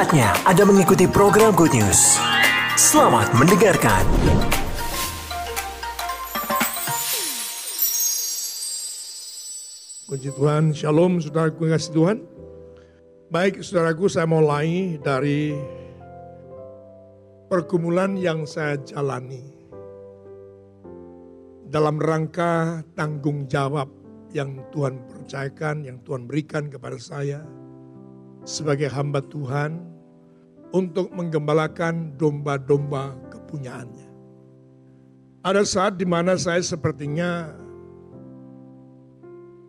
Saatnya Anda mengikuti program Good News. Selamat mendengarkan. Puji Tuhan, Shalom saudaraku kasih Tuhan. Baik saudaraku saya mulai dari pergumulan yang saya jalani. Dalam rangka tanggung jawab yang Tuhan percayakan, yang Tuhan berikan kepada saya sebagai hamba Tuhan untuk menggembalakan domba-domba kepunyaannya. Ada saat di mana saya sepertinya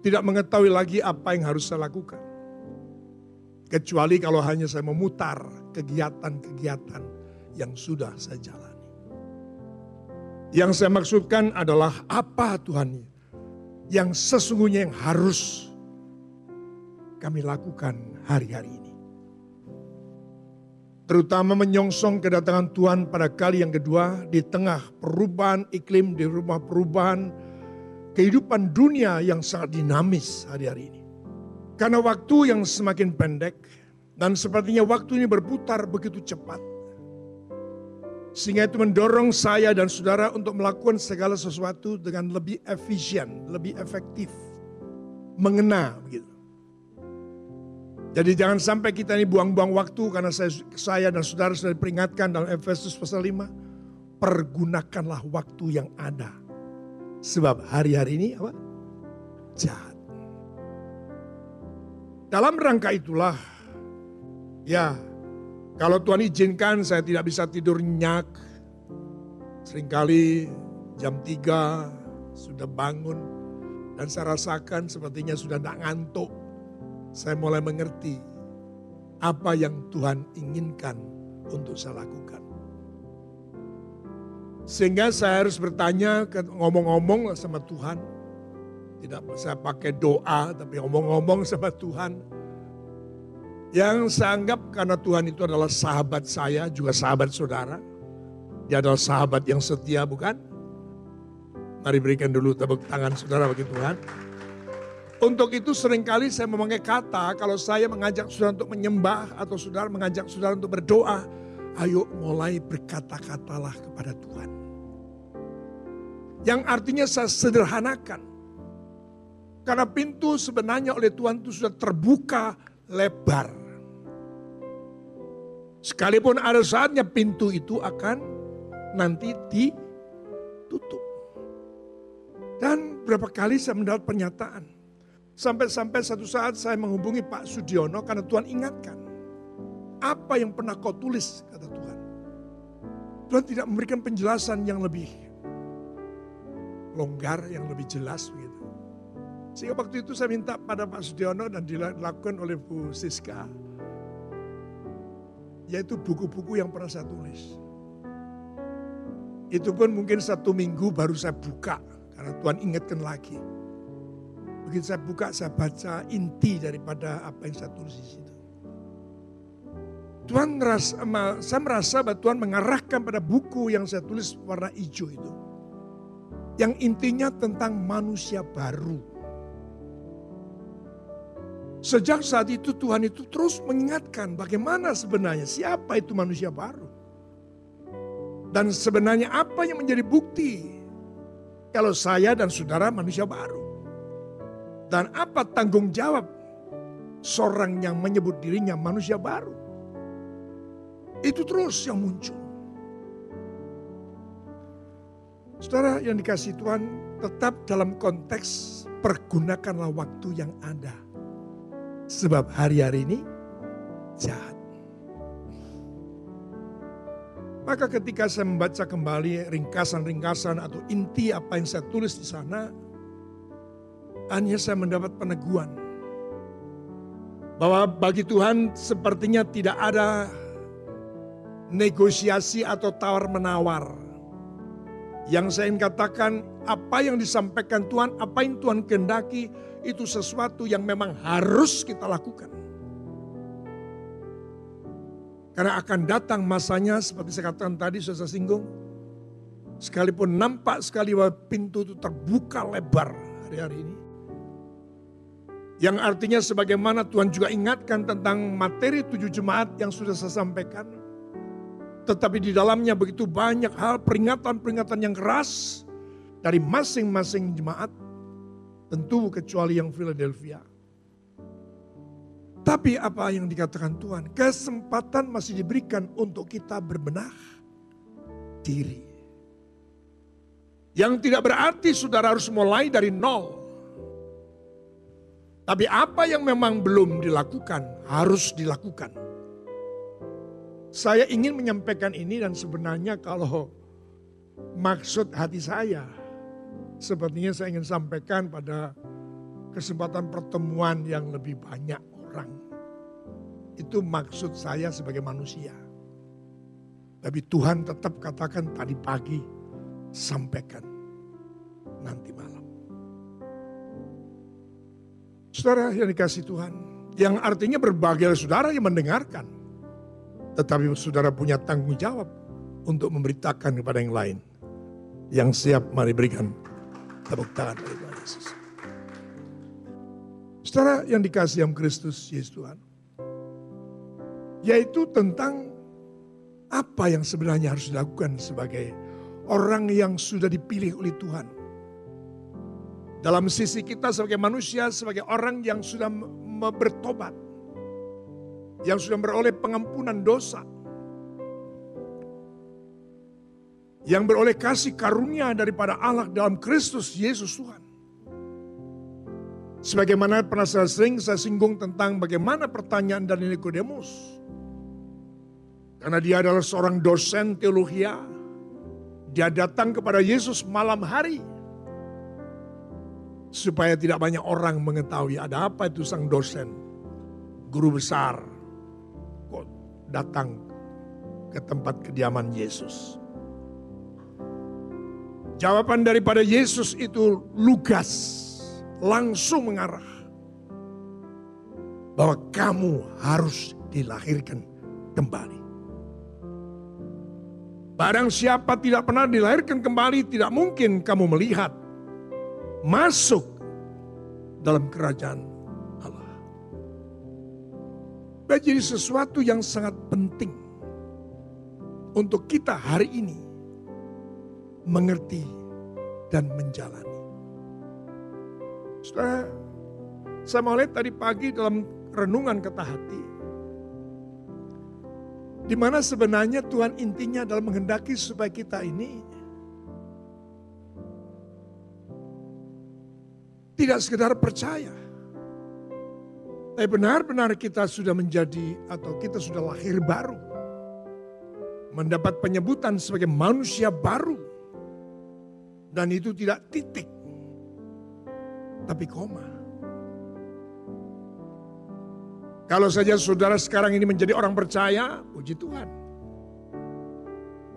tidak mengetahui lagi apa yang harus saya lakukan. Kecuali kalau hanya saya memutar kegiatan-kegiatan yang sudah saya jalani. Yang saya maksudkan adalah apa Tuhan yang sesungguhnya yang harus kami lakukan hari-hari ini. Terutama menyongsong kedatangan Tuhan pada kali yang kedua di tengah perubahan iklim, di rumah perubahan kehidupan dunia yang sangat dinamis hari-hari ini. Karena waktu yang semakin pendek dan sepertinya waktu ini berputar begitu cepat. Sehingga itu mendorong saya dan saudara untuk melakukan segala sesuatu dengan lebih efisien, lebih efektif. Mengena begitu. Jadi jangan sampai kita ini buang-buang waktu karena saya, saya dan saudara sudah diperingatkan dalam Efesus pasal 5. Pergunakanlah waktu yang ada Sebab hari-hari ini apa? Jahat. Dalam rangka itulah, ya kalau Tuhan izinkan saya tidak bisa tidur nyenyak. Seringkali jam 3 sudah bangun dan saya rasakan sepertinya sudah tidak ngantuk. Saya mulai mengerti apa yang Tuhan inginkan untuk saya lakukan. Sehingga saya harus bertanya, ngomong-ngomong sama Tuhan. Tidak saya pakai doa, tapi ngomong-ngomong sama Tuhan. Yang saya anggap karena Tuhan itu adalah sahabat saya, juga sahabat saudara. Dia adalah sahabat yang setia, bukan? Mari berikan dulu tepuk tangan saudara bagi Tuhan. Untuk itu sering kali saya memakai kata, kalau saya mengajak saudara untuk menyembah, atau saudara mengajak saudara untuk berdoa, ayo mulai berkata-katalah kepada Tuhan. Yang artinya saya sederhanakan. Karena pintu sebenarnya oleh Tuhan itu sudah terbuka lebar. Sekalipun ada saatnya pintu itu akan nanti ditutup. Dan berapa kali saya mendapat pernyataan. Sampai-sampai satu saat saya menghubungi Pak Sudiono karena Tuhan ingatkan. Apa yang pernah kau tulis, kata Tuhan. Tuhan tidak memberikan penjelasan yang lebih longgar, yang lebih jelas begitu. Sehingga waktu itu saya minta pada Pak Sudiono dan dilakukan oleh Bu Siska. Yaitu buku-buku yang pernah saya tulis. Itu pun mungkin satu minggu baru saya buka. Karena Tuhan ingatkan lagi. Begitu saya buka, saya baca inti daripada apa yang saya tulis di situ. Tuhan merasa, saya merasa bahwa Tuhan mengarahkan pada buku yang saya tulis warna hijau itu. Yang intinya tentang manusia baru. Sejak saat itu Tuhan itu terus mengingatkan bagaimana sebenarnya siapa itu manusia baru. Dan sebenarnya apa yang menjadi bukti kalau saya dan saudara manusia baru. Dan apa tanggung jawab seorang yang menyebut dirinya manusia baru. Itu terus yang muncul. Saudara yang dikasih Tuhan tetap dalam konteks pergunakanlah waktu yang ada. Sebab hari-hari ini jahat. Maka ketika saya membaca kembali ringkasan-ringkasan atau inti apa yang saya tulis di sana, hanya saya mendapat peneguhan bahwa bagi Tuhan sepertinya tidak ada negosiasi atau tawar-menawar. Yang saya ingin katakan, apa yang disampaikan Tuhan, apa yang Tuhan kehendaki, itu sesuatu yang memang harus kita lakukan. Karena akan datang masanya, seperti saya katakan tadi, sudah saya singgung. Sekalipun nampak sekali bahwa pintu itu terbuka lebar hari-hari ini. Yang artinya sebagaimana Tuhan juga ingatkan tentang materi tujuh jemaat yang sudah saya sampaikan. Tetapi di dalamnya begitu banyak hal peringatan-peringatan yang keras dari masing-masing jemaat. Tentu kecuali yang Philadelphia. Tapi apa yang dikatakan Tuhan, kesempatan masih diberikan untuk kita berbenah diri. Yang tidak berarti saudara harus mulai dari nol. Tapi apa yang memang belum dilakukan harus dilakukan. Saya ingin menyampaikan ini dan sebenarnya kalau maksud hati saya sepertinya saya ingin sampaikan pada kesempatan pertemuan yang lebih banyak orang. Itu maksud saya sebagai manusia. Tapi Tuhan tetap katakan tadi pagi sampaikan nanti malam. Saudara yang dikasih Tuhan, yang artinya berbagai saudara yang mendengarkan. Tetapi saudara punya tanggung jawab untuk memberitakan kepada yang lain. Yang siap mari berikan tepuk tangan kepada Tuhan Yesus. Saudara yang dikasih yang Kristus Yesus Tuhan. Yaitu tentang apa yang sebenarnya harus dilakukan sebagai orang yang sudah dipilih oleh Tuhan dalam sisi kita sebagai manusia, sebagai orang yang sudah bertobat. Yang sudah beroleh pengampunan dosa. Yang beroleh kasih karunia daripada Allah dalam Kristus Yesus Tuhan. Sebagaimana pernah saya sering saya singgung tentang bagaimana pertanyaan dari Nikodemus. Karena dia adalah seorang dosen teologi. Dia datang kepada Yesus malam hari supaya tidak banyak orang mengetahui ada apa itu sang dosen, guru besar, kok datang ke tempat kediaman Yesus. Jawaban daripada Yesus itu lugas, langsung mengarah bahwa kamu harus dilahirkan kembali. Barang siapa tidak pernah dilahirkan kembali, tidak mungkin kamu melihat masuk dalam kerajaan Allah. Jadi sesuatu yang sangat penting untuk kita hari ini mengerti dan menjalani. Saudara, saya mau lihat tadi pagi dalam renungan kata hati. Di mana sebenarnya Tuhan intinya dalam menghendaki supaya kita ini Tidak sekedar percaya. Tapi benar-benar kita sudah menjadi atau kita sudah lahir baru. Mendapat penyebutan sebagai manusia baru. Dan itu tidak titik. Tapi koma. Kalau saja saudara sekarang ini menjadi orang percaya, puji Tuhan.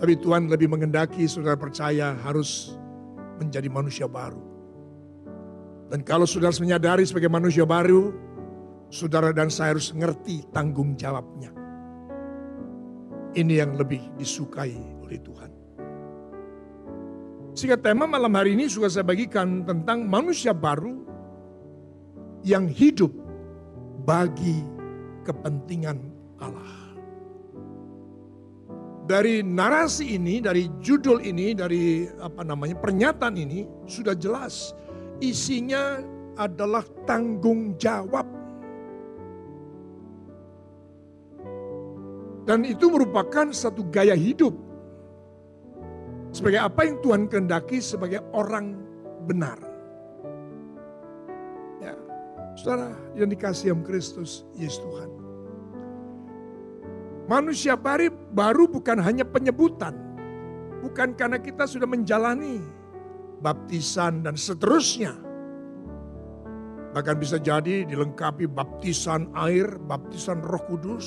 Tapi Tuhan lebih mengendaki saudara percaya harus menjadi manusia baru. Dan kalau saudara menyadari sebagai manusia baru, saudara dan saya harus mengerti tanggung jawabnya. Ini yang lebih disukai oleh Tuhan. Sehingga tema malam hari ini sudah saya bagikan tentang manusia baru yang hidup bagi kepentingan Allah. Dari narasi ini, dari judul ini, dari apa namanya pernyataan ini sudah jelas isinya adalah tanggung jawab. Dan itu merupakan satu gaya hidup. Sebagai apa yang Tuhan kehendaki sebagai orang benar. Ya, saudara yang dikasih yang Kristus, Yesus Tuhan. Manusia baru, baru bukan hanya penyebutan. Bukan karena kita sudah menjalani baptisan, dan seterusnya. Bahkan bisa jadi dilengkapi baptisan air, baptisan roh kudus.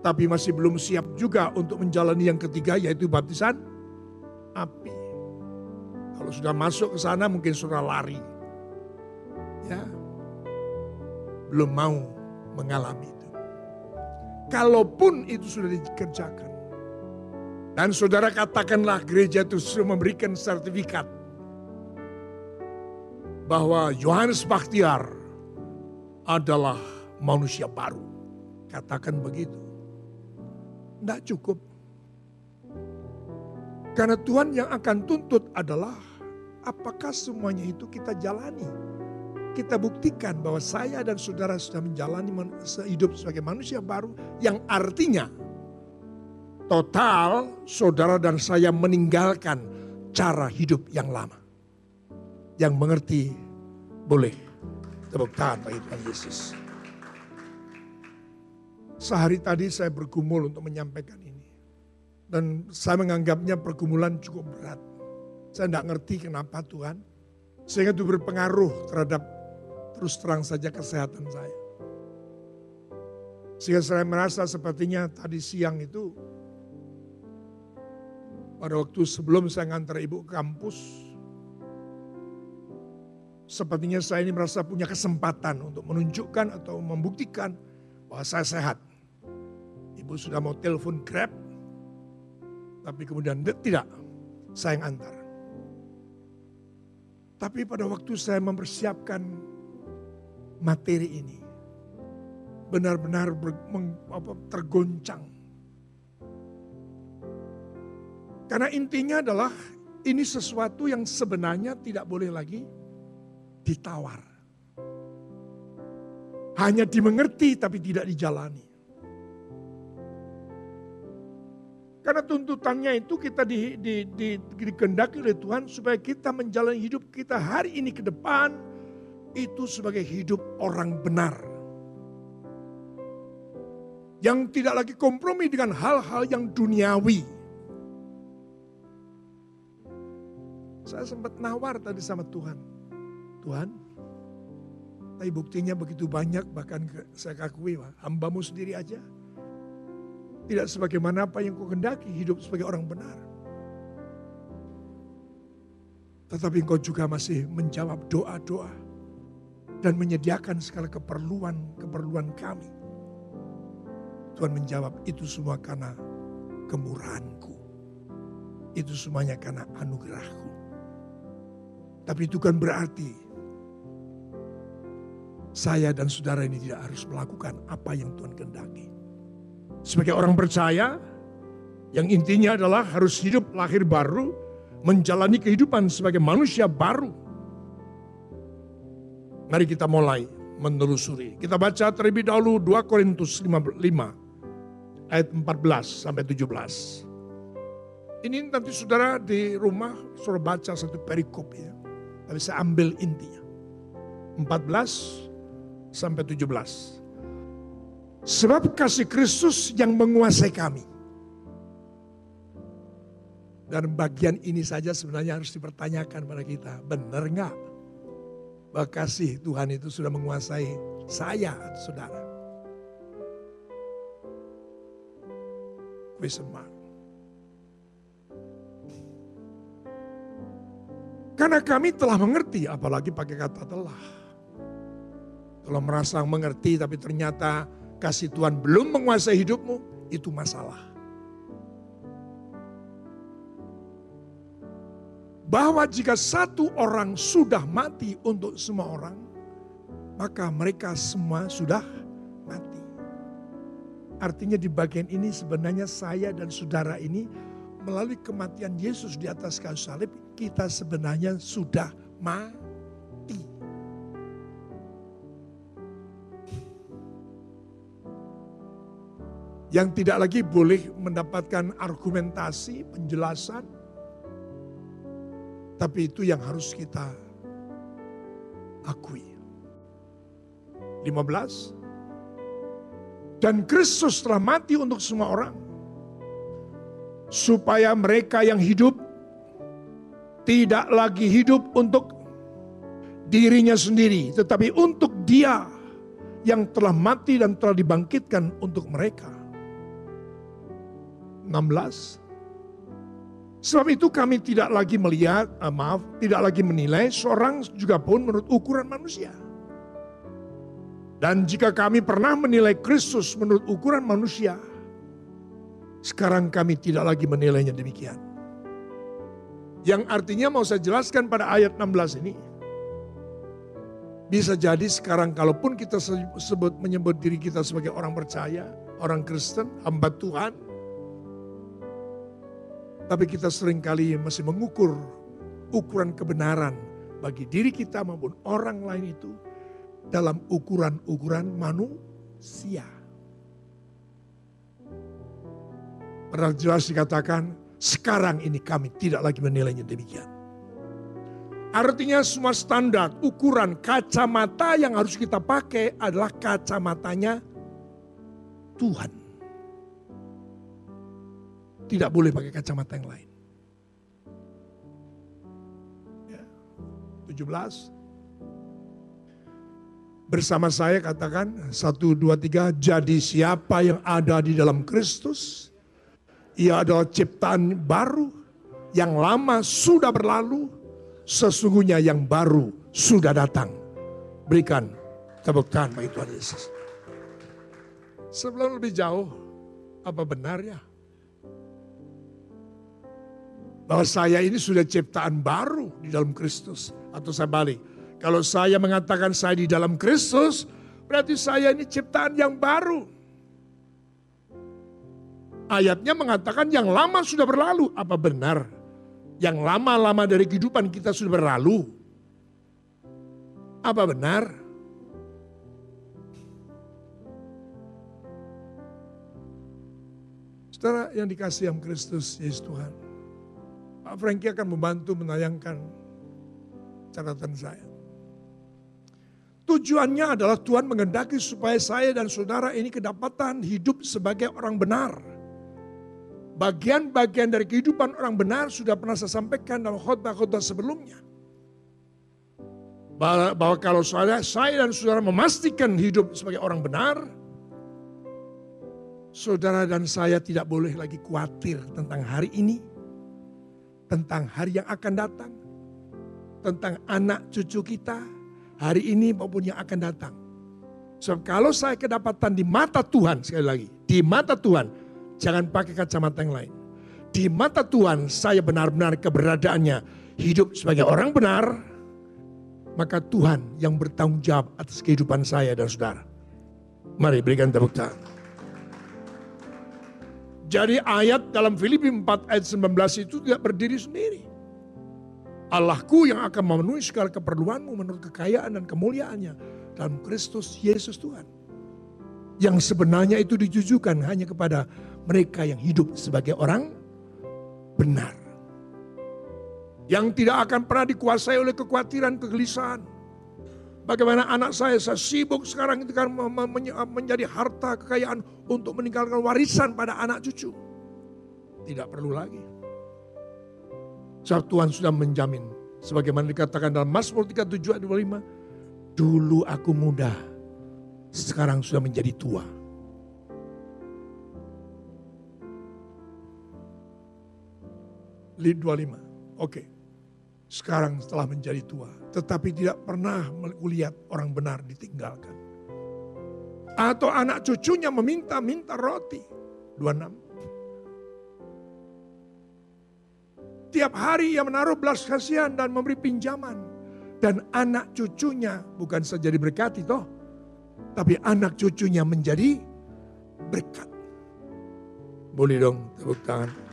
Tapi masih belum siap juga untuk menjalani yang ketiga yaitu baptisan api. Kalau sudah masuk ke sana mungkin sudah lari. Ya. Belum mau mengalami itu. Kalaupun itu sudah dikerjakan dan saudara katakanlah gereja itu sudah memberikan sertifikat. bahwa Yohanes Baktiar adalah manusia baru. Katakan begitu. Tidak cukup. Karena Tuhan yang akan tuntut adalah apakah semuanya itu kita jalani. Kita buktikan bahwa saya dan saudara sudah menjalani hidup sebagai manusia baru yang artinya total saudara dan saya meninggalkan cara hidup yang lama. Yang mengerti boleh tepuk tangan bagi Tuhan Yesus. Sehari tadi saya bergumul untuk menyampaikan ini. Dan saya menganggapnya pergumulan cukup berat. Saya tidak ngerti kenapa Tuhan. Sehingga itu berpengaruh terhadap terus terang saja kesehatan saya. Sehingga saya merasa sepertinya tadi siang itu pada waktu sebelum saya ngantar ibu ke kampus, sepertinya saya ini merasa punya kesempatan untuk menunjukkan atau membuktikan bahwa saya sehat. Ibu sudah mau telepon Grab, tapi kemudian tidak, saya yang antar. Tapi pada waktu saya mempersiapkan materi ini, benar-benar tergoncang. Karena intinya adalah ini sesuatu yang sebenarnya tidak boleh lagi ditawar. Hanya dimengerti tapi tidak dijalani. Karena tuntutannya itu kita di, di, di, dikendaki oleh Tuhan supaya kita menjalani hidup kita hari ini ke depan itu sebagai hidup orang benar. Yang tidak lagi kompromi dengan hal-hal yang duniawi. Saya sempat nawar tadi sama Tuhan. Tuhan, tapi buktinya begitu banyak bahkan saya akui hambamu sendiri aja tidak sebagaimana apa yang kau kendaki hidup sebagai orang benar. Tetapi engkau juga masih menjawab doa-doa. Dan menyediakan segala keperluan-keperluan kami. Tuhan menjawab itu semua karena kemurahanku. Itu semuanya karena anugerahku. Tapi itu kan berarti saya dan saudara ini tidak harus melakukan apa yang Tuhan kehendaki sebagai orang percaya yang intinya adalah harus hidup lahir baru, menjalani kehidupan sebagai manusia baru. Mari kita mulai menelusuri. Kita baca terlebih dahulu 2 Korintus 5, ayat 14 sampai 17. Ini nanti saudara di rumah suruh baca satu perikop ya. Tapi saya ambil intinya. 14 sampai 17. Sebab kasih Kristus yang menguasai kami. Dan bagian ini saja sebenarnya harus dipertanyakan pada kita. Benar nggak? Bahwa kasih Tuhan itu sudah menguasai saya, saudara. Question. Karena kami telah mengerti, apalagi pakai kata telah. Kalau merasa mengerti tapi ternyata kasih Tuhan belum menguasai hidupmu, itu masalah. Bahwa jika satu orang sudah mati untuk semua orang, maka mereka semua sudah mati. Artinya di bagian ini sebenarnya saya dan saudara ini melalui kematian Yesus di atas kayu salib, kita sebenarnya sudah mati. yang tidak lagi boleh mendapatkan argumentasi, penjelasan. Tapi itu yang harus kita akui. 15. Dan Kristus telah mati untuk semua orang. Supaya mereka yang hidup tidak lagi hidup untuk dirinya sendiri. Tetapi untuk dia yang telah mati dan telah dibangkitkan untuk mereka. 16. Sebab itu kami tidak lagi melihat, uh, maaf, tidak lagi menilai seorang juga pun menurut ukuran manusia. Dan jika kami pernah menilai Kristus menurut ukuran manusia, sekarang kami tidak lagi menilainya demikian. Yang artinya mau saya jelaskan pada ayat 16 ini, Bisa jadi sekarang kalaupun kita sebut menyebut diri kita sebagai orang percaya, orang Kristen, hamba Tuhan. Tapi kita sering kali masih mengukur ukuran kebenaran bagi diri kita maupun orang lain itu dalam ukuran-ukuran manusia. Padahal jelas dikatakan, sekarang ini kami tidak lagi menilainya demikian. Artinya semua standar, ukuran, kacamata yang harus kita pakai adalah kacamatanya Tuhan. Tidak boleh pakai kacamata yang lain. Ya, 17. Bersama saya katakan, satu, dua, tiga, jadi siapa yang ada di dalam Kristus, ia adalah ciptaan baru, yang lama sudah berlalu, sesungguhnya yang baru sudah datang. Berikan tepuk tangan bagi Tuhan Yesus. Sebelum lebih jauh, apa benar ya? Bahwa saya ini sudah ciptaan baru di dalam Kristus. Atau saya balik, kalau saya mengatakan saya di dalam Kristus, berarti saya ini ciptaan yang baru. Ayatnya mengatakan yang lama sudah berlalu. Apa benar? yang lama-lama dari kehidupan kita sudah berlalu. Apa benar? Saudara yang dikasih yang Kristus Yesus Tuhan. Pak Franky akan membantu menayangkan catatan saya. Tujuannya adalah Tuhan mengendaki supaya saya dan saudara ini kedapatan hidup sebagai orang benar Bagian-bagian dari kehidupan orang benar sudah pernah saya sampaikan dalam khotbah-khotbah sebelumnya. Bahwa kalau saya, saya dan saudara memastikan hidup sebagai orang benar, saudara dan saya tidak boleh lagi khawatir tentang hari ini, tentang hari yang akan datang, tentang anak cucu kita, hari ini maupun yang akan datang. Sebab kalau saya kedapatan di mata Tuhan, sekali lagi, di mata Tuhan, Jangan pakai kacamata yang lain. Di mata Tuhan saya benar-benar keberadaannya hidup sebagai orang benar. Maka Tuhan yang bertanggung jawab atas kehidupan saya dan saudara. Mari berikan tepuk tangan. Jadi ayat dalam Filipi 4 ayat 19 itu tidak berdiri sendiri. Allahku yang akan memenuhi segala keperluanmu menurut kekayaan dan kemuliaannya dalam Kristus Yesus Tuhan. Yang sebenarnya itu ditujukan hanya kepada mereka yang hidup sebagai orang benar. Yang tidak akan pernah dikuasai oleh kekhawatiran, kegelisahan. Bagaimana anak saya, saya sibuk sekarang kan menjadi harta kekayaan untuk meninggalkan warisan pada anak cucu. Tidak perlu lagi. Sebab Tuhan sudah menjamin. Sebagaimana dikatakan dalam Mazmur 37 ayat 25. Dulu aku muda, sekarang sudah menjadi tua 25. Oke. Sekarang setelah menjadi tua. Tetapi tidak pernah melihat orang benar ditinggalkan. Atau anak cucunya meminta-minta roti. 26. Tiap hari ia menaruh belas kasihan dan memberi pinjaman. Dan anak cucunya bukan saja diberkati toh. Tapi anak cucunya menjadi berkat. Boleh dong tepuk tangan.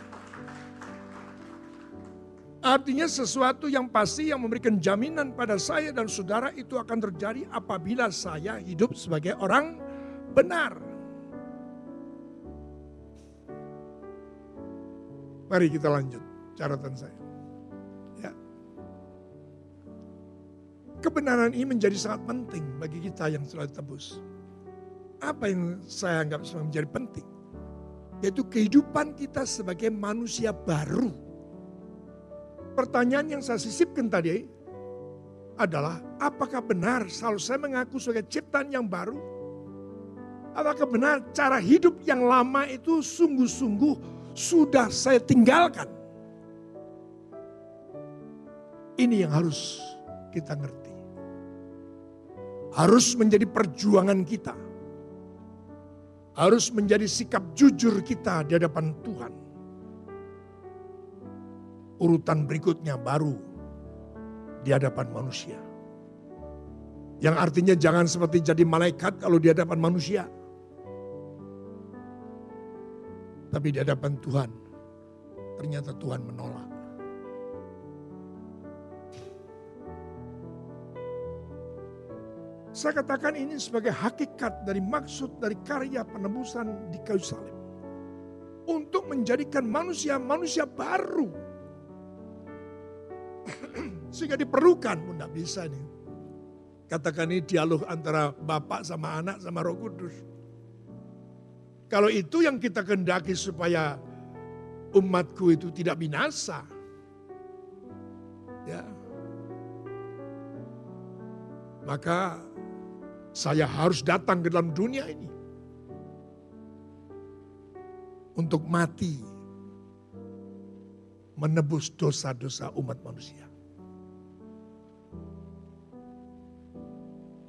Artinya sesuatu yang pasti yang memberikan jaminan pada saya dan saudara itu akan terjadi apabila saya hidup sebagai orang benar. Mari kita lanjut catatan saya. Ya. Kebenaran ini menjadi sangat penting bagi kita yang telah tebus. Apa yang saya anggap menjadi penting? Yaitu kehidupan kita sebagai manusia baru Pertanyaan yang saya sisipkan tadi adalah apakah benar selalu saya mengaku sebagai ciptaan yang baru? Apakah benar cara hidup yang lama itu sungguh-sungguh sudah saya tinggalkan? Ini yang harus kita ngerti. Harus menjadi perjuangan kita. Harus menjadi sikap jujur kita di hadapan Tuhan urutan berikutnya baru di hadapan manusia. Yang artinya jangan seperti jadi malaikat kalau di hadapan manusia. Tapi di hadapan Tuhan, ternyata Tuhan menolak. Saya katakan ini sebagai hakikat dari maksud dari karya penebusan di kayu salib. Untuk menjadikan manusia-manusia baru. Sehingga diperlukan pun tidak bisa nih. Katakan ini dialog antara Bapak sama anak sama Roh Kudus. Kalau itu yang kita kendaki supaya umatku itu tidak binasa. Ya. Maka saya harus datang ke dalam dunia ini. Untuk mati. Menebus dosa-dosa umat manusia.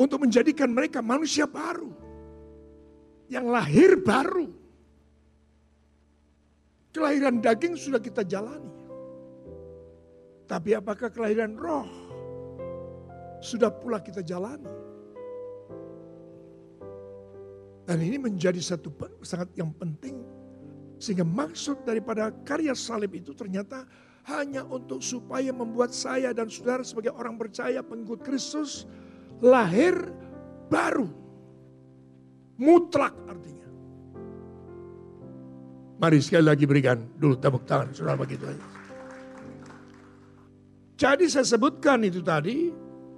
untuk menjadikan mereka manusia baru. Yang lahir baru. Kelahiran daging sudah kita jalani. Tapi apakah kelahiran roh sudah pula kita jalani? Dan ini menjadi satu sangat yang penting. Sehingga maksud daripada karya salib itu ternyata hanya untuk supaya membuat saya dan saudara sebagai orang percaya pengikut Kristus lahir baru. Mutlak artinya. Mari sekali lagi berikan dulu tepuk tangan saudara begitu aja. Jadi saya sebutkan itu tadi,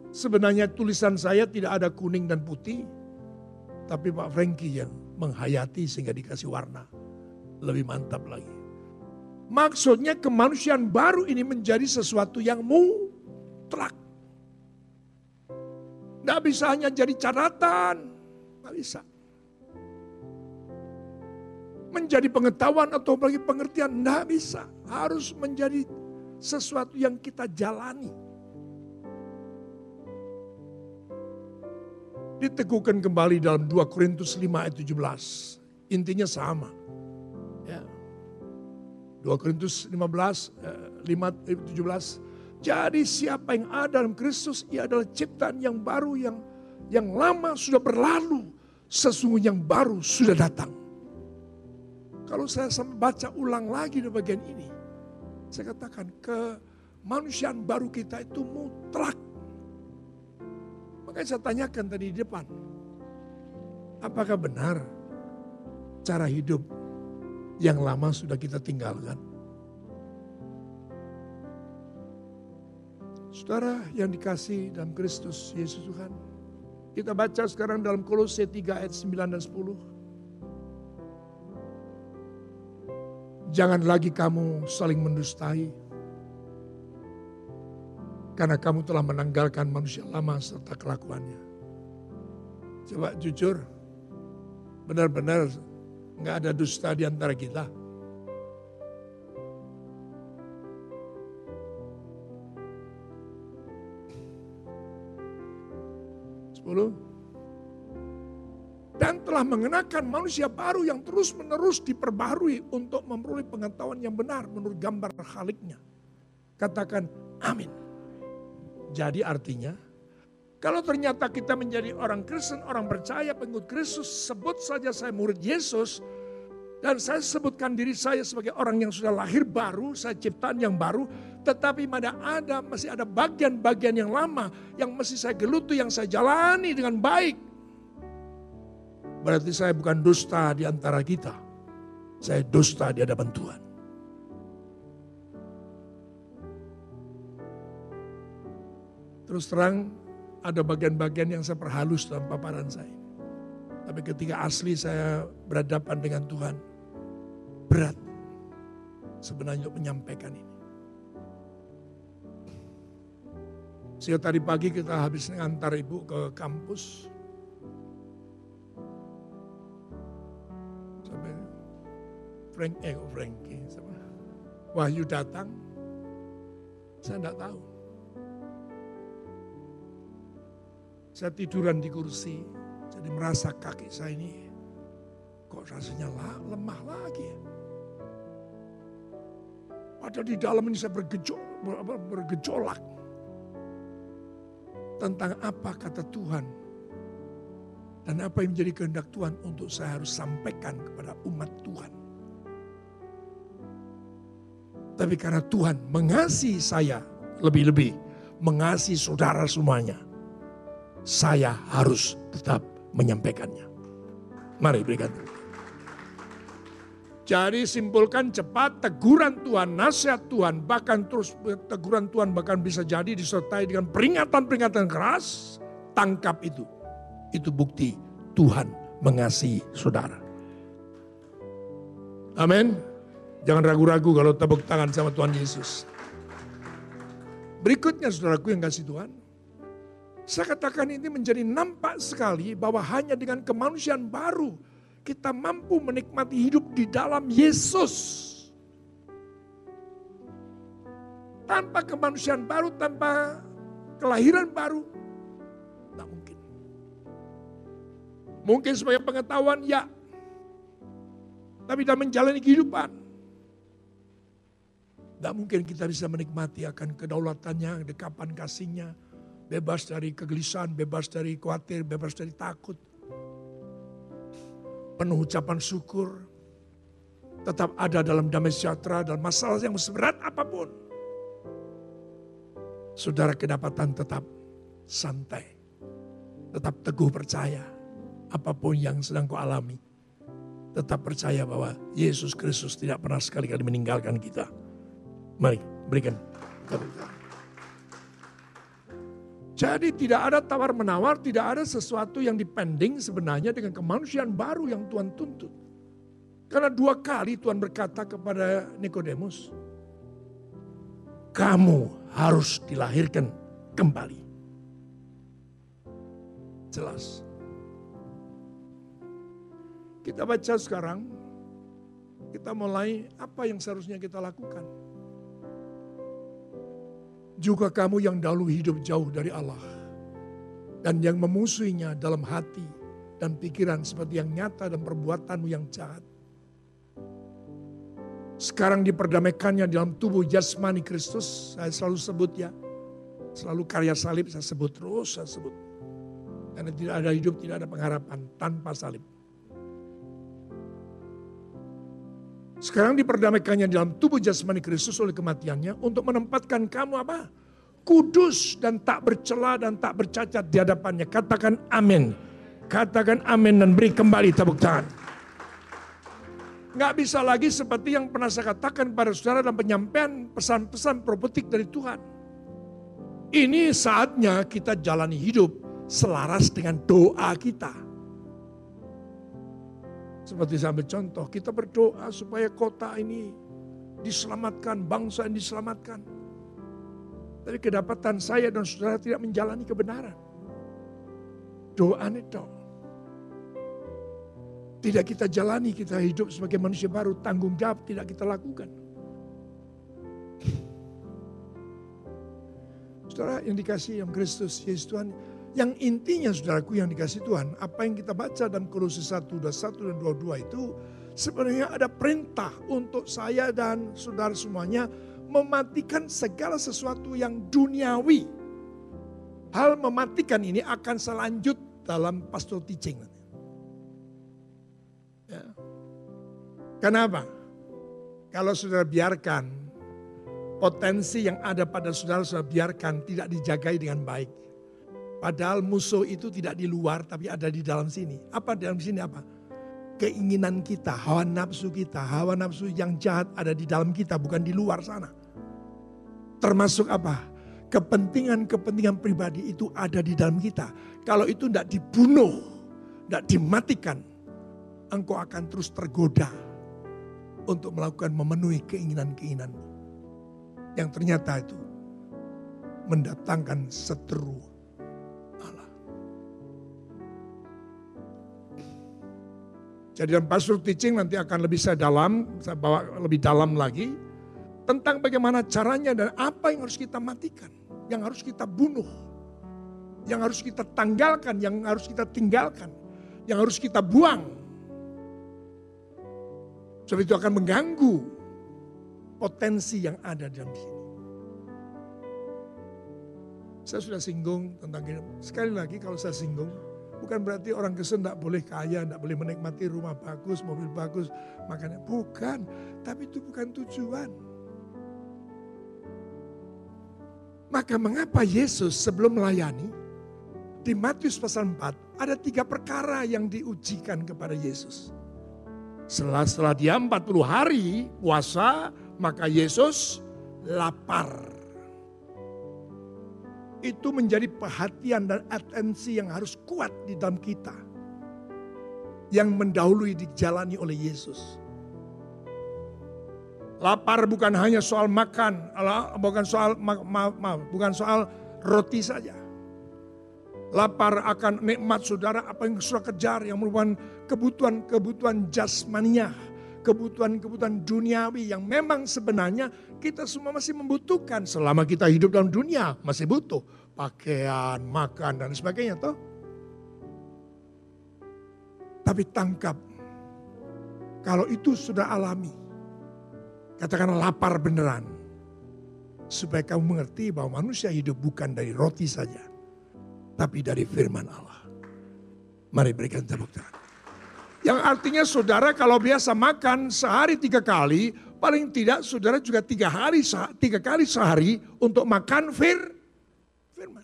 sebenarnya tulisan saya tidak ada kuning dan putih, tapi Pak Franky yang menghayati sehingga dikasih warna. Lebih mantap lagi. Maksudnya kemanusiaan baru ini menjadi sesuatu yang mutlak. Tidak bisa hanya jadi catatan. Tidak bisa. Menjadi pengetahuan atau bagi pengertian. Tidak bisa. Harus menjadi sesuatu yang kita jalani. Diteguhkan kembali dalam 2 Korintus 5 ayat 17. Intinya sama. Ya. 2 Korintus 15, 5 ayat 17 jadi siapa yang ada dalam Kristus, ia adalah ciptaan yang baru yang yang lama sudah berlalu, sesungguhnya yang baru sudah datang. Kalau saya baca ulang lagi di bagian ini, saya katakan kemanusiaan baru kita itu mutlak. Makanya saya tanyakan tadi di depan, apakah benar cara hidup yang lama sudah kita tinggalkan? Saudara yang dikasih dalam Kristus Yesus Tuhan. Kita baca sekarang dalam Kolose 3 ayat 9 dan 10. Jangan lagi kamu saling mendustai. Karena kamu telah menanggalkan manusia lama serta kelakuannya. Coba jujur, benar-benar nggak ada dusta di antara kita. 10. Dan telah mengenakan manusia baru yang terus-menerus diperbarui untuk memperoleh pengetahuan yang benar menurut gambar khaliknya. Katakan amin. Jadi artinya, kalau ternyata kita menjadi orang Kristen, orang percaya, pengikut Kristus, sebut saja saya murid Yesus, dan saya sebutkan diri saya sebagai orang yang sudah lahir baru, saya ciptaan yang baru, tetapi mana ada masih ada bagian-bagian yang lama yang mesti saya geluti, yang saya jalani dengan baik. Berarti saya bukan dusta di antara kita. Saya dusta di hadapan Tuhan. Terus terang ada bagian-bagian yang saya perhalus dalam paparan saya. Tapi ketika asli saya berhadapan dengan Tuhan, berat sebenarnya menyampaikan ini. Sehingga tadi pagi kita habis ngantar ibu ke kampus. Sampai Frank, eh Frankie, Wahyu datang. Saya tidak tahu. Saya tiduran di kursi, jadi merasa kaki saya ini kok rasanya lemah lagi ya. Padahal di dalam ini saya bergejolak. tentang apa kata Tuhan dan apa yang menjadi kehendak Tuhan untuk saya harus sampaikan kepada umat Tuhan. Tapi karena Tuhan mengasihi saya lebih-lebih, mengasihi saudara semuanya, saya harus tetap menyampaikannya. Mari berikan. Jadi simpulkan cepat teguran Tuhan, nasihat Tuhan, bahkan terus teguran Tuhan bahkan bisa jadi disertai dengan peringatan-peringatan keras. Tangkap itu. Itu bukti Tuhan mengasihi saudara. Amin. Jangan ragu-ragu kalau tepuk tangan sama Tuhan Yesus. Berikutnya saudaraku yang kasih Tuhan. Saya katakan ini menjadi nampak sekali bahwa hanya dengan kemanusiaan baru kita mampu menikmati hidup di dalam Yesus. Tanpa kemanusiaan baru, tanpa kelahiran baru, tidak mungkin. Mungkin sebagai pengetahuan, ya. Tapi dalam menjalani kehidupan, tidak mungkin kita bisa menikmati akan kedaulatannya, dekapan kasihnya, bebas dari kegelisahan, bebas dari khawatir, bebas dari takut penuh ucapan syukur, tetap ada dalam damai sejahtera dalam masalah yang seberat apa pun. Saudara kedapatan tetap santai, tetap teguh percaya apa pun yang sedang kau alami. Tetap percaya bahwa Yesus Kristus tidak pernah sekali-kali meninggalkan kita. Mari berikan tepuk jadi tidak ada tawar menawar, tidak ada sesuatu yang dipending sebenarnya dengan kemanusiaan baru yang Tuhan tuntut. Karena dua kali Tuhan berkata kepada Nikodemus, kamu harus dilahirkan kembali. Jelas. Kita baca sekarang, kita mulai apa yang seharusnya kita lakukan. Juga kamu yang dahulu hidup jauh dari Allah. Dan yang memusuhinya dalam hati dan pikiran seperti yang nyata dan perbuatanmu yang jahat. Sekarang diperdamaikannya dalam tubuh jasmani Kristus. Saya selalu sebut ya. Selalu karya salib saya sebut terus saya sebut. Karena tidak ada hidup, tidak ada pengharapan tanpa salib. Sekarang diperdamaikannya dalam tubuh jasmani Kristus oleh kematiannya untuk menempatkan kamu apa? Kudus dan tak bercela dan tak bercacat di hadapannya. Katakan amin. Katakan amin dan beri kembali tepuk tangan. Nggak bisa lagi seperti yang pernah saya katakan pada saudara dalam penyampaian pesan-pesan profetik dari Tuhan. Ini saatnya kita jalani hidup selaras dengan doa kita. Seperti ambil contoh, kita berdoa supaya kota ini diselamatkan, bangsa ini diselamatkan. Tapi kedapatan saya dan saudara tidak menjalani kebenaran. Doa itu. Tidak kita jalani, kita hidup sebagai manusia baru, tanggung jawab tidak kita lakukan. Saudara yang dikasih yang Kristus, Yesus Tuhan, yang intinya saudaraku yang dikasih Tuhan, apa yang kita baca dalam Kolose 1, 21 dan 22 itu sebenarnya ada perintah untuk saya dan saudara semuanya mematikan segala sesuatu yang duniawi. Hal mematikan ini akan selanjut dalam pastoral teaching. Ya. Kenapa? Kalau saudara biarkan potensi yang ada pada saudara, saudara biarkan tidak dijagai dengan baik Padahal musuh itu tidak di luar tapi ada di dalam sini. Apa di dalam sini apa? Keinginan kita, hawa nafsu kita, hawa nafsu yang jahat ada di dalam kita bukan di luar sana. Termasuk apa? Kepentingan-kepentingan pribadi itu ada di dalam kita. Kalau itu tidak dibunuh, tidak dimatikan, engkau akan terus tergoda untuk melakukan memenuhi keinginan-keinginanmu. Yang ternyata itu mendatangkan seteru Jadi dalam pastoral teaching nanti akan lebih saya dalam, saya bawa lebih dalam lagi tentang bagaimana caranya dan apa yang harus kita matikan, yang harus kita bunuh, yang harus kita tanggalkan, yang harus kita tinggalkan, yang harus kita buang. Sebab itu akan mengganggu potensi yang ada dalam sini. Saya sudah singgung tentang gini. Sekali lagi kalau saya singgung, bukan berarti orang Kristen tidak boleh kaya, tidak boleh menikmati rumah bagus, mobil bagus, makanya bukan. Tapi itu bukan tujuan. Maka mengapa Yesus sebelum melayani, di Matius pasal 4 ada tiga perkara yang diujikan kepada Yesus. Setelah, setelah dia 40 hari puasa, maka Yesus lapar. Itu menjadi perhatian dan atensi yang harus kuat di dalam kita. Yang mendahului dijalani oleh Yesus. Lapar bukan hanya soal makan, bukan soal ma, ma, ma, bukan soal roti saja lapar akan nikmat saudara apa yang sudah kejar yang merupakan kebutuhan-kebutuhan jasmania, kebutuhan-kebutuhan duniawi yang memang sebenarnya kita semua masih membutuhkan selama kita hidup dalam dunia masih butuh pakaian, makan dan sebagainya toh. Tapi tangkap kalau itu sudah alami. Katakan lapar beneran. Supaya kamu mengerti bahwa manusia hidup bukan dari roti saja tapi dari firman Allah. Mari berikan tepuk tangan. Yang artinya saudara kalau biasa makan sehari tiga kali, paling tidak saudara juga tiga hari tiga kali sehari untuk makan fir, firman.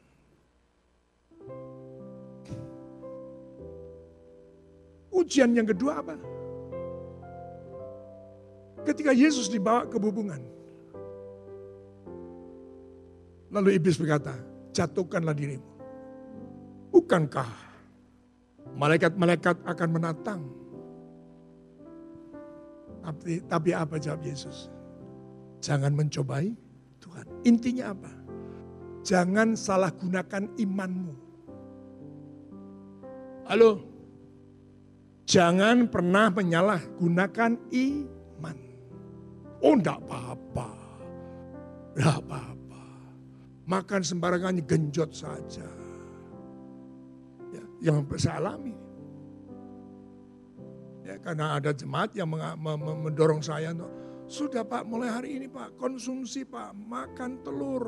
Ujian yang kedua apa? Ketika Yesus dibawa ke bubungan. Lalu iblis berkata, jatuhkanlah dirimu. Bukankah malaikat-malaikat akan menatang? Tapi, tapi apa jawab Yesus? Jangan mencobai Tuhan. Intinya apa? Jangan salah gunakan imanmu. Halo? Jangan pernah menyalahgunakan iman. Oh enggak apa-apa. Enggak apa-apa. Makan sembarangan genjot saja yang saya alami. Ya, karena ada jemaat yang mendorong saya untuk sudah Pak mulai hari ini Pak konsumsi Pak makan telur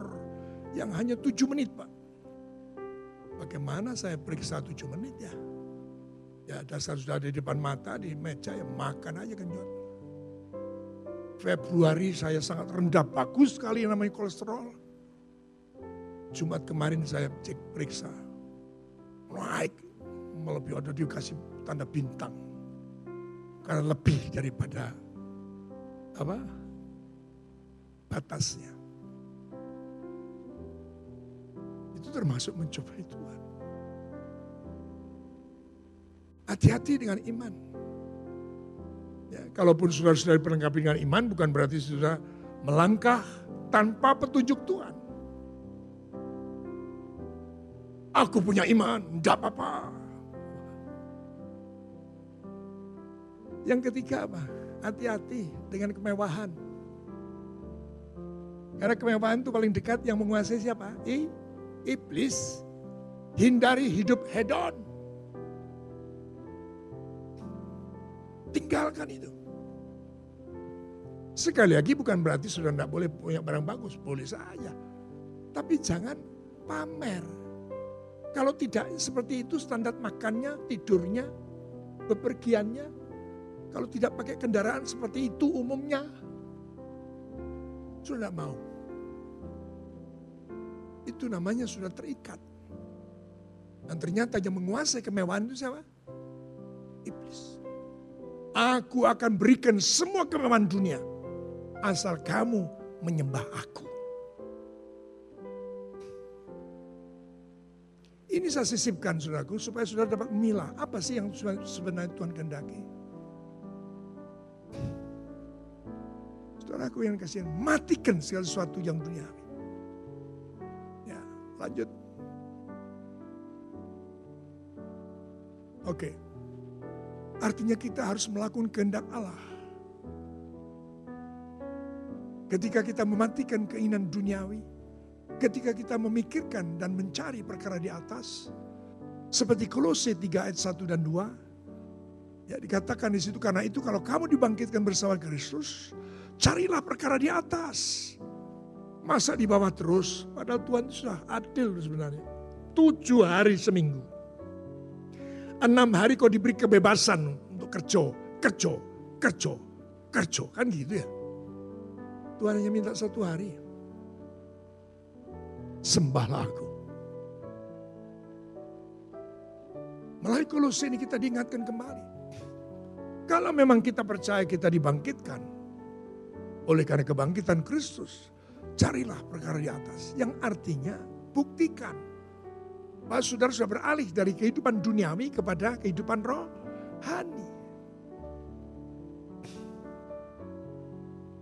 yang hanya tujuh menit Pak. Bagaimana saya periksa tujuh menit ya? Ya dasar sudah ada di depan mata di meja ya makan aja genjot. Februari saya sangat rendah bagus sekali namanya kolesterol. Jumat kemarin saya cek periksa naik melebihi ada dikasih tanda bintang. Karena lebih daripada apa? Batasnya. Itu termasuk mencobai Tuhan. Hati-hati dengan iman. Ya, kalaupun sudah-sudah diperlengkapi dengan iman bukan berarti sudah melangkah tanpa petunjuk Tuhan Aku punya iman, tidak apa-apa. Yang ketiga apa? Hati-hati dengan kemewahan. Karena kemewahan itu paling dekat yang menguasai siapa? I, iblis. Hindari hidup hedon. Tinggalkan itu. Sekali lagi bukan berarti sudah tidak boleh punya barang bagus. Boleh saja. Tapi jangan pamer kalau tidak seperti itu standar makannya, tidurnya, bepergiannya. Kalau tidak pakai kendaraan seperti itu umumnya. Sudah tidak mau. Itu namanya sudah terikat. Dan ternyata yang menguasai kemewahan itu siapa? Iblis. Aku akan berikan semua kemewahan dunia. Asal kamu menyembah aku. Ini saya sisipkan saudaraku supaya saudara dapat memilah apa sih yang sebenarnya Tuhan kehendaki. Saudaraku yang kasihan, matikan segala sesuatu yang duniawi. Ya, lanjut. Oke. Artinya kita harus melakukan kehendak Allah. Ketika kita mematikan keinginan duniawi, ketika kita memikirkan dan mencari perkara di atas, seperti Kolose 3 ayat 1 dan 2, ya dikatakan di situ karena itu kalau kamu dibangkitkan bersama Kristus, carilah perkara di atas. Masa di bawah terus? Padahal Tuhan sudah adil sebenarnya. Tujuh hari seminggu. Enam hari kau diberi kebebasan untuk kerja, kerja, kerja, kerja. Kan gitu ya. Tuhan hanya minta satu hari. Sembahlah aku. Melalui kolose ini kita diingatkan kembali. Kalau memang kita percaya kita dibangkitkan. Oleh karena kebangkitan Kristus Carilah perkara di atas. Yang artinya buktikan. Bahwa saudara sudah beralih dari kehidupan duniawi kepada kehidupan rohani.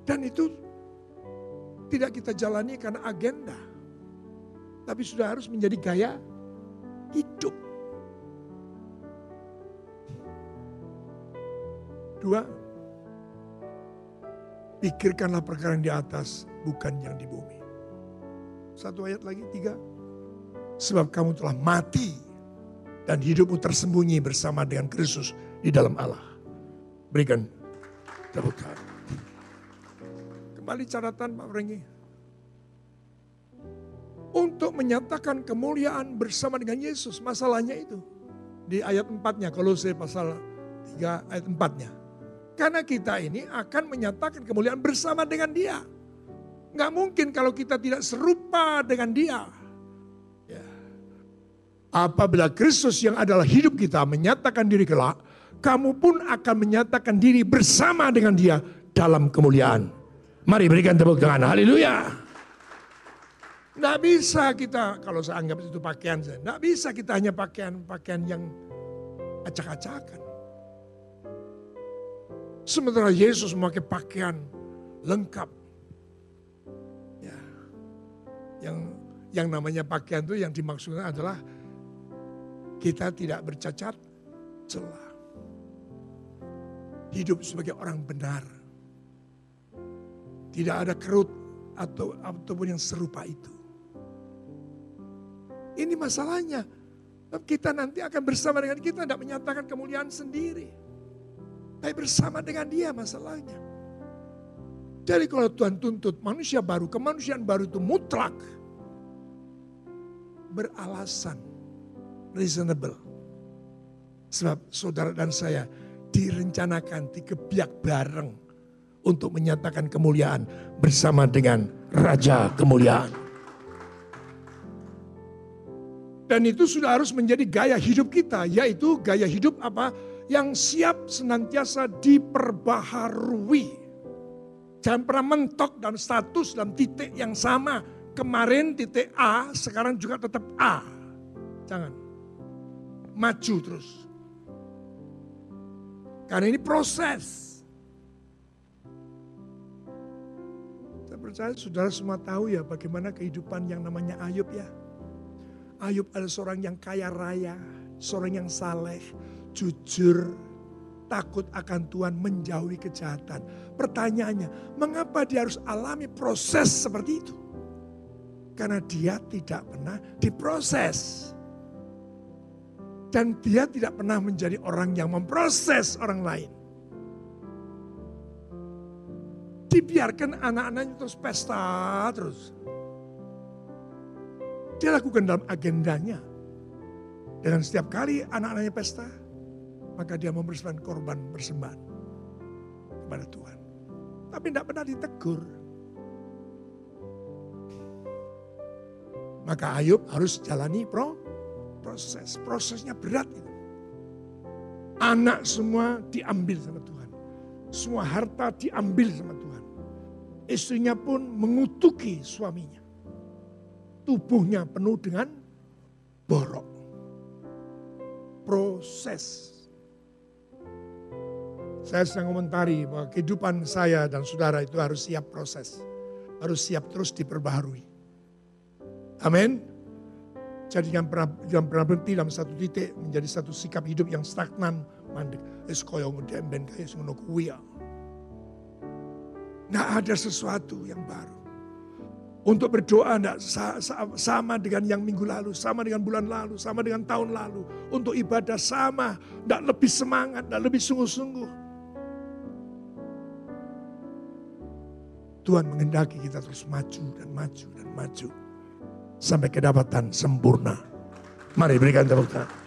Dan itu tidak kita jalani karena agenda. Tapi sudah harus menjadi gaya hidup. Dua, pikirkanlah perkara yang di atas, bukan yang di bumi. Satu ayat lagi, tiga. Sebab kamu telah mati dan hidupmu tersembunyi bersama dengan Kristus di dalam Allah. Berikan tepuk tangan. Kembali catatan Pak Frengi. Untuk menyatakan kemuliaan bersama dengan Yesus. Masalahnya itu. Di ayat empatnya, kalau saya pasal 3 ayat empatnya. Karena kita ini akan menyatakan kemuliaan bersama dengan dia. Nggak mungkin kalau kita tidak serupa dengan dia. Ya. Apabila Kristus yang adalah hidup kita menyatakan diri kelak, kamu pun akan menyatakan diri bersama dengan dia dalam kemuliaan. Mari berikan tepuk tangan. Haleluya. Nggak bisa kita, kalau saya anggap itu pakaian saya, nggak bisa kita hanya pakaian-pakaian yang acak-acakan. Sementara Yesus memakai pakaian lengkap yang yang namanya pakaian itu yang dimaksudkan adalah kita tidak bercacat celah. Hidup sebagai orang benar. Tidak ada kerut atau ataupun yang serupa itu. Ini masalahnya. Kita nanti akan bersama dengan kita tidak menyatakan kemuliaan sendiri. Tapi bersama dengan dia masalahnya. Jadi kalau Tuhan tuntut manusia baru, kemanusiaan baru itu mutlak. Beralasan. Reasonable. Sebab saudara dan saya direncanakan, dikebiak bareng untuk menyatakan kemuliaan bersama dengan Raja Kemuliaan. Dan itu sudah harus menjadi gaya hidup kita, yaitu gaya hidup apa? Yang siap senantiasa diperbaharui Jangan pernah mentok dalam status, dalam titik yang sama. Kemarin titik A, sekarang juga tetap A. Jangan. Maju terus. Karena ini proses. Saya percaya saudara semua tahu ya bagaimana kehidupan yang namanya Ayub ya. Ayub adalah seorang yang kaya raya, seorang yang saleh, jujur, takut akan Tuhan menjauhi kejahatan. Pertanyaannya, mengapa dia harus alami proses seperti itu? Karena dia tidak pernah diproses. Dan dia tidak pernah menjadi orang yang memproses orang lain. Dibiarkan anak-anaknya terus pesta terus. Dia lakukan dalam agendanya. Dengan setiap kali anak-anaknya pesta, maka dia mempersembahkan korban persembahan kepada Tuhan. Tapi tidak pernah ditegur. Maka Ayub harus jalani pro, proses. Prosesnya berat itu. Anak semua diambil sama Tuhan. Semua harta diambil sama Tuhan. Istrinya pun mengutuki suaminya. Tubuhnya penuh dengan borok. Proses saya sedang komentari bahwa kehidupan saya dan saudara itu harus siap proses. Harus siap terus diperbaharui. Amin. Jadi jangan pernah, jangan pernah berhenti dalam satu titik menjadi satu sikap hidup yang stagnan. Mandek. Ya. Nggak ada sesuatu yang baru. Untuk berdoa enggak sama dengan yang minggu lalu, sama dengan bulan lalu, sama dengan tahun lalu. Untuk ibadah sama, enggak lebih semangat, enggak lebih sungguh-sungguh. Tuhan mengendaki kita terus maju dan maju dan maju. Sampai kedapatan sempurna. Mari berikan tepuk tangan.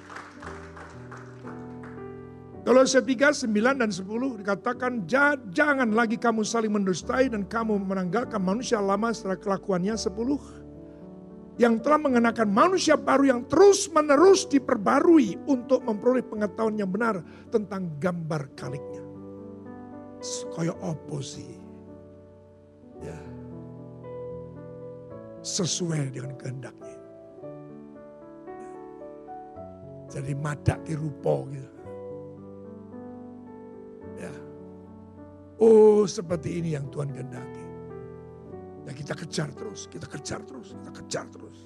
Kalau setiga, sembilan dan sepuluh dikatakan jangan lagi kamu saling mendustai dan kamu menanggalkan manusia lama setelah kelakuannya sepuluh. Yang telah mengenakan manusia baru yang terus menerus diperbarui untuk memperoleh pengetahuan yang benar tentang gambar kaliknya. Apa sih? Ya. Sesuai dengan kehendaknya. Ya. Jadi madak rupa gitu. Oh seperti ini yang Tuhan kehendaki. Ya kita kejar terus, kita kejar terus, kita kejar terus.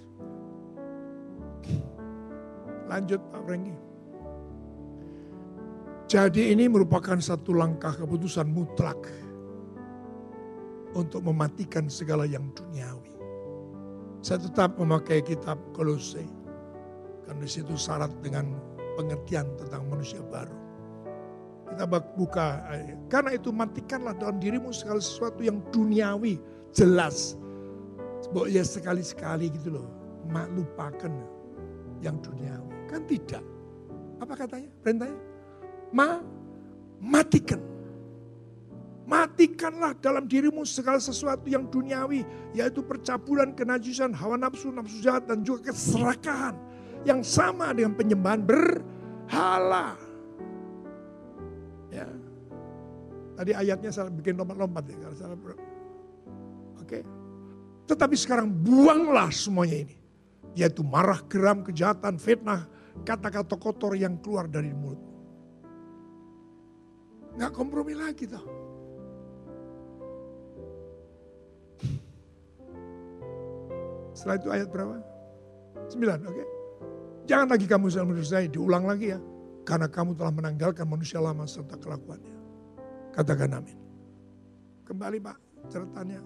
Lanjut Pak Renggi. Jadi ini merupakan satu langkah keputusan mutlak untuk mematikan segala yang duniawi. Saya tetap memakai kitab Kolose karena situ syarat dengan pengertian tentang manusia baru. Kita buka karena itu matikanlah dalam dirimu segala sesuatu yang duniawi jelas. Ya sekali-sekali gitu loh, mak lupakan yang duniawi. Kan tidak. Apa katanya? Perintahnya? Ma, matikan. Matikanlah dalam dirimu segala sesuatu yang duniawi, yaitu percabulan, kenajisan, hawa nafsu, nafsu jahat, dan juga keserakahan. Yang sama dengan penyembahan berhala. Ya. Tadi ayatnya saya bikin lompat-lompat ya. Kalau salah Oke. Tetapi sekarang buanglah semuanya ini. Yaitu marah, geram, kejahatan, fitnah, kata-kata kotor yang keluar dari mulut. Nggak kompromi lagi toh. Setelah itu ayat berapa? Sembilan, oke. Okay? Jangan lagi kamu saling mendurstai, diulang lagi ya. Karena kamu telah menanggalkan manusia lama serta kelakuannya. Katakan amin. Kembali Pak, catatannya.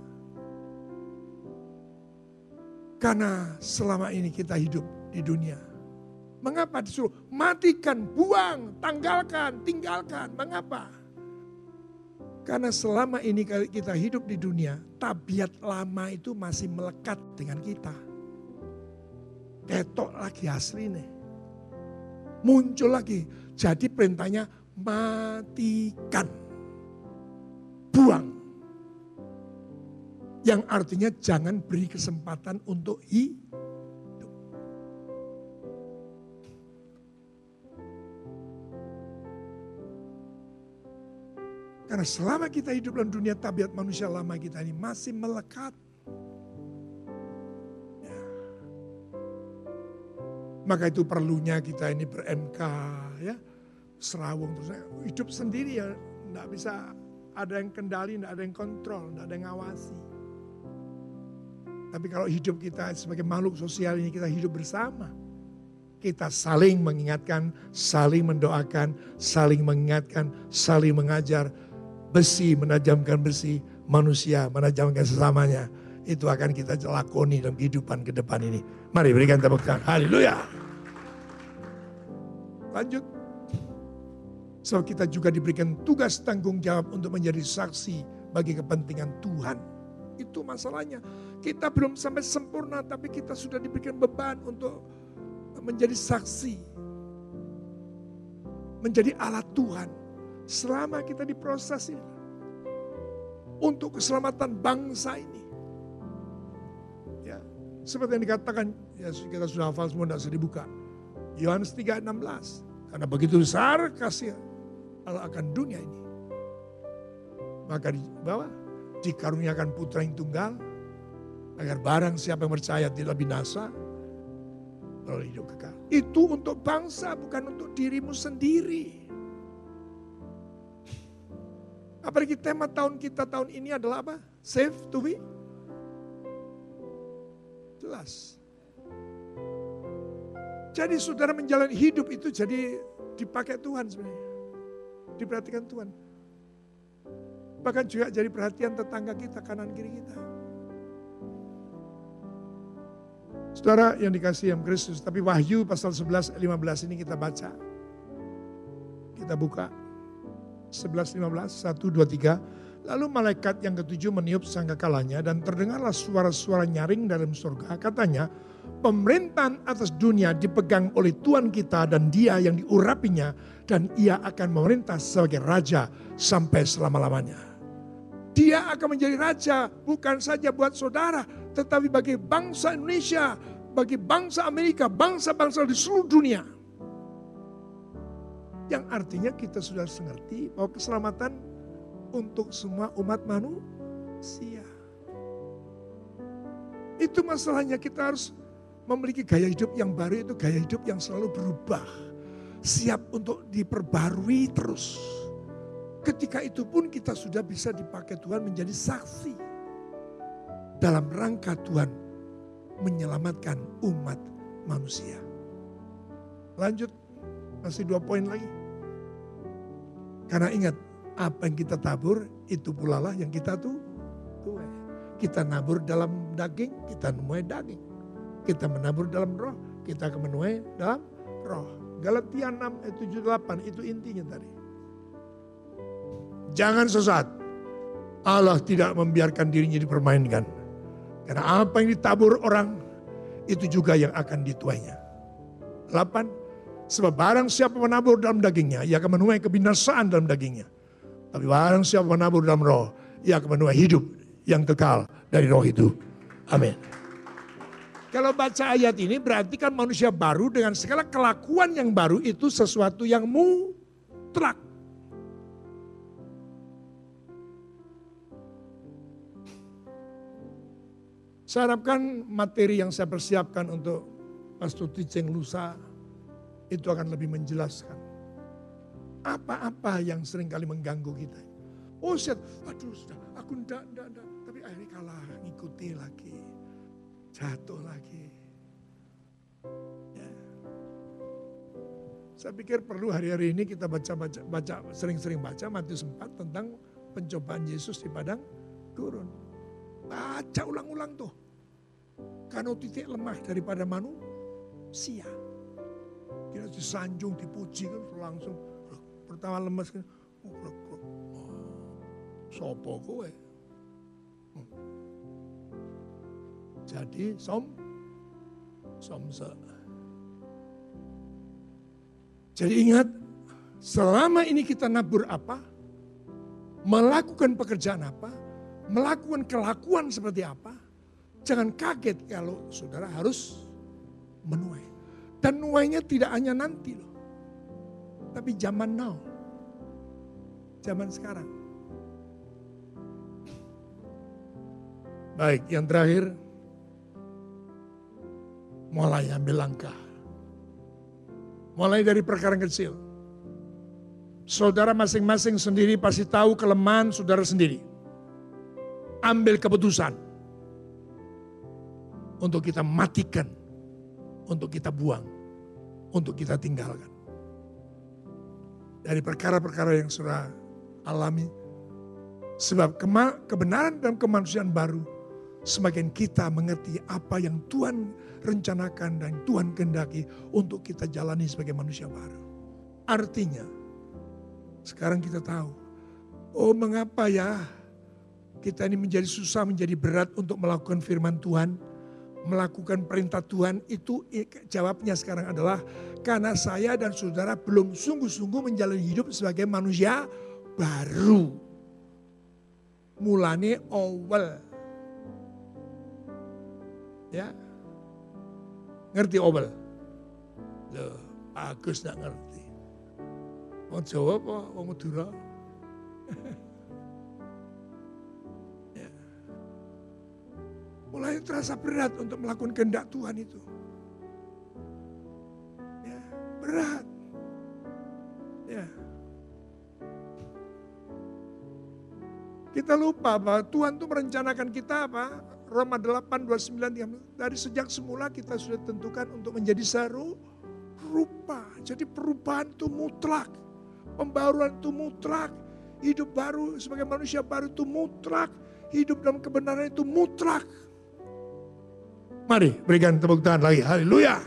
Karena selama ini kita hidup di dunia Mengapa disuruh matikan, buang, tanggalkan, tinggalkan? Mengapa? Karena selama ini kita hidup di dunia, tabiat lama itu masih melekat dengan kita. Ketok lagi asli nih. Muncul lagi. Jadi perintahnya matikan. Buang. Yang artinya jangan beri kesempatan untuk hidup. Karena selama kita hidup dalam dunia tabiat manusia lama kita ini masih melekat. Maka itu perlunya kita ini ber-MK ya. Serawung terus hidup sendiri ya tidak bisa ada yang kendali, tidak ada yang kontrol, tidak ada yang ngawasi. Tapi kalau hidup kita sebagai makhluk sosial ini kita hidup bersama. Kita saling mengingatkan, saling mendoakan, saling mengingatkan, saling mengajar, besi menajamkan besi, manusia menajamkan sesamanya. Itu akan kita lakoni dalam kehidupan ke depan ini. Mari berikan tepuk tangan. Haleluya. Lanjut. So kita juga diberikan tugas tanggung jawab untuk menjadi saksi bagi kepentingan Tuhan. Itu masalahnya. Kita belum sampai sempurna tapi kita sudah diberikan beban untuk menjadi saksi. Menjadi alat Tuhan selama kita diproses ini. Untuk keselamatan bangsa ini. Ya, seperti yang dikatakan, ya kita sudah hafal semua, tidak usah dibuka. Yohanes 3:16. Karena begitu besar kasih Allah akan dunia ini. Maka di bawah dikaruniakan putra yang tunggal agar barang siapa yang percaya tidak binasa lalu hidup kekal. Itu untuk bangsa bukan untuk dirimu sendiri. Apalagi tema tahun kita tahun ini adalah apa? Save to be. Jelas. Jadi saudara menjalani hidup itu jadi dipakai Tuhan sebenarnya. Diperhatikan Tuhan. Bahkan juga jadi perhatian tetangga kita, kanan kiri kita. Saudara yang dikasih yang Kristus, tapi Wahyu pasal 11 15 ini kita baca. Kita buka. 11 15 1 2 3 Lalu malaikat yang ketujuh meniup sangkakalanya dan terdengarlah suara-suara nyaring dalam surga. Katanya, pemerintahan atas dunia dipegang oleh Tuhan kita dan dia yang diurapinya dan ia akan memerintah sebagai raja sampai selama-lamanya. Dia akan menjadi raja bukan saja buat saudara, tetapi bagi bangsa Indonesia, bagi bangsa Amerika, bangsa-bangsa di seluruh dunia. Yang artinya kita sudah mengerti bahwa keselamatan untuk semua umat manusia. Itu masalahnya kita harus memiliki gaya hidup yang baru itu gaya hidup yang selalu berubah. Siap untuk diperbarui terus. Ketika itu pun kita sudah bisa dipakai Tuhan menjadi saksi. Dalam rangka Tuhan menyelamatkan umat manusia. Lanjut, masih dua poin lagi. Karena ingat, apa yang kita tabur itu pula lah yang kita tuh. Kita nabur dalam daging, kita menuai daging. Kita menabur dalam roh, kita akan menuai dalam roh. Galatia 6 ayat 7 8 itu intinya tadi. Jangan sesat. Allah tidak membiarkan dirinya dipermainkan. Karena apa yang ditabur orang itu juga yang akan dituainya. 8. Sebab barang siapa menabur dalam dagingnya, ia akan menuai kebinasaan dalam dagingnya. Tapi barang siapa menabur dalam roh, ia akan menuai hidup yang kekal dari roh itu. Amin. Kalau baca ayat ini berarti kan manusia baru dengan segala kelakuan yang baru itu sesuatu yang mutlak. Saya harapkan materi yang saya persiapkan untuk Pastor Ticeng lusa itu akan lebih menjelaskan apa-apa yang sering kali mengganggu kita. Oh set, aduh sudah, aku ndak, ndak, ndak. Tapi akhirnya kalah, ngikuti lagi. Jatuh lagi. Ya. Saya pikir perlu hari-hari ini kita baca-baca, baca sering-sering baca Matius 4 tentang pencobaan Yesus di padang gurun. Baca ulang-ulang tuh. Karena titik lemah daripada manusia. Kita disanjung, dipuji kan langsung pertama lemes kan. Oh, sopo kowe. Jadi som somse. Jadi ingat, selama ini kita nabur apa, melakukan pekerjaan apa, melakukan kelakuan seperti apa, jangan kaget kalau saudara harus menuai. Dan nuainya tidak hanya nanti loh, tapi zaman now zaman sekarang. Baik, yang terakhir mulai ambil langkah. Mulai dari perkara kecil. Saudara masing-masing sendiri pasti tahu kelemahan saudara sendiri. Ambil keputusan untuk kita matikan, untuk kita buang, untuk kita tinggalkan. Dari perkara-perkara yang sudah alami. Sebab kebenaran dan kemanusiaan baru semakin kita mengerti apa yang Tuhan rencanakan dan Tuhan kehendaki untuk kita jalani sebagai manusia baru. Artinya, sekarang kita tahu, oh mengapa ya kita ini menjadi susah, menjadi berat untuk melakukan firman Tuhan, melakukan perintah Tuhan, itu jawabnya sekarang adalah karena saya dan saudara belum sungguh-sungguh menjalani hidup sebagai manusia baru. Mulane awal. Ya. Ngerti awal? Loh, Agus gak ngerti. Wong Jawa apa wong Madura? ya. Mulai terasa berat untuk melakukan kehendak Tuhan itu. Ya, berat. Ya. Kita lupa bahwa Tuhan itu merencanakan kita apa? Roma 8, 29, dari sejak semula kita sudah tentukan untuk menjadi seru rupa. Jadi perubahan itu mutlak. Pembaruan itu mutlak. Hidup baru sebagai manusia baru itu mutlak. Hidup dalam kebenaran itu mutlak. Mari berikan tepuk tangan lagi. Haleluya.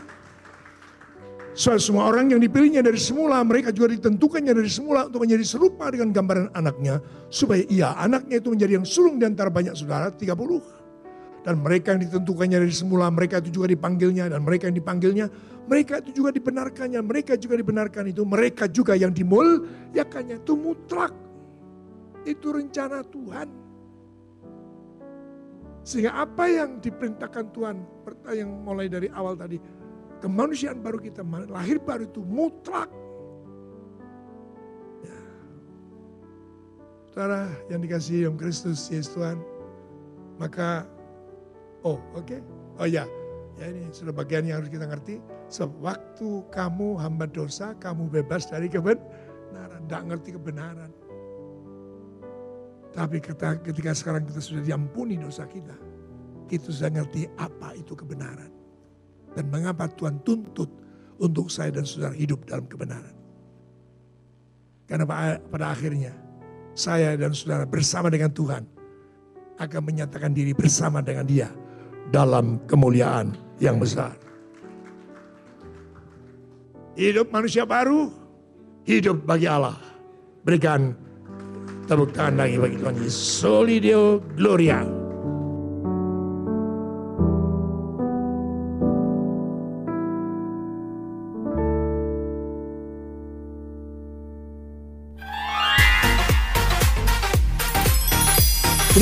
Soal semua orang yang dipilihnya dari semula, mereka juga ditentukannya dari semula untuk menjadi serupa dengan gambaran anaknya. Supaya ia, anaknya itu menjadi yang sulung di antara banyak saudara, 30. Dan mereka yang ditentukannya dari semula, mereka itu juga dipanggilnya. Dan mereka yang dipanggilnya, mereka itu juga dibenarkannya. Mereka juga dibenarkan itu, mereka juga yang dimuliakannya. Itu mutlak. Itu rencana Tuhan. Sehingga apa yang diperintahkan Tuhan, yang mulai dari awal tadi, kemanusiaan baru kita, lahir baru itu mutlak. Ya. Saudara yang dikasih yang Kristus, Yesus Tuhan, maka, oh oke, okay. oh ya, ya ini sudah bagian yang harus kita ngerti. Sebab waktu kamu hamba dosa, kamu bebas dari kebenaran, tidak ngerti kebenaran. Tapi ketika, ketika sekarang kita sudah diampuni dosa kita, kita sudah ngerti apa itu kebenaran. Dan mengapa Tuhan tuntut untuk saya dan saudara hidup dalam kebenaran. Karena pada akhirnya saya dan saudara bersama dengan Tuhan akan menyatakan diri bersama dengan dia dalam kemuliaan yang besar. Hidup manusia baru, hidup bagi Allah. Berikan tepuk tangan lagi bagi Tuhan Yesus. Solidio Gloria.